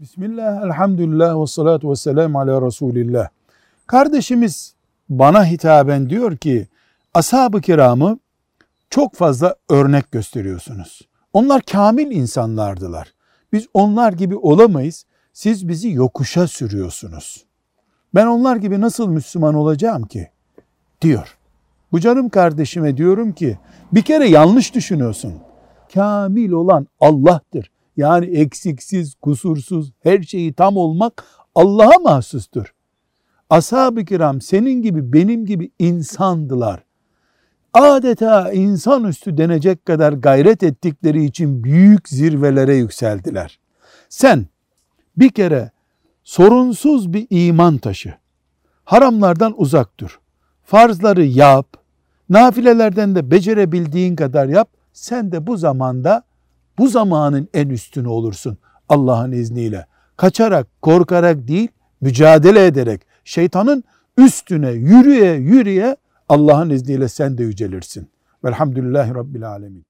Bismillah, elhamdülillah ve salatu ve selamu ala Resulillah. Kardeşimiz bana hitaben diyor ki, ashab-ı kiramı çok fazla örnek gösteriyorsunuz. Onlar kamil insanlardılar. Biz onlar gibi olamayız. Siz bizi yokuşa sürüyorsunuz. Ben onlar gibi nasıl Müslüman olacağım ki? Diyor. Bu canım kardeşime diyorum ki bir kere yanlış düşünüyorsun. Kamil olan Allah'tır. Yani eksiksiz, kusursuz, her şeyi tam olmak Allah'a mahsustur. Ashab-ı kiram senin gibi benim gibi insandılar. Adeta insanüstü denecek kadar gayret ettikleri için büyük zirvelere yükseldiler. Sen bir kere sorunsuz bir iman taşı. Haramlardan uzak dur. Farzları yap. Nafilelerden de becerebildiğin kadar yap. Sen de bu zamanda bu zamanın en üstünü olursun Allah'ın izniyle. Kaçarak, korkarak değil, mücadele ederek şeytanın üstüne yürüye yürüye Allah'ın izniyle sen de yücelirsin. Velhamdülillahi Rabbil Alemin.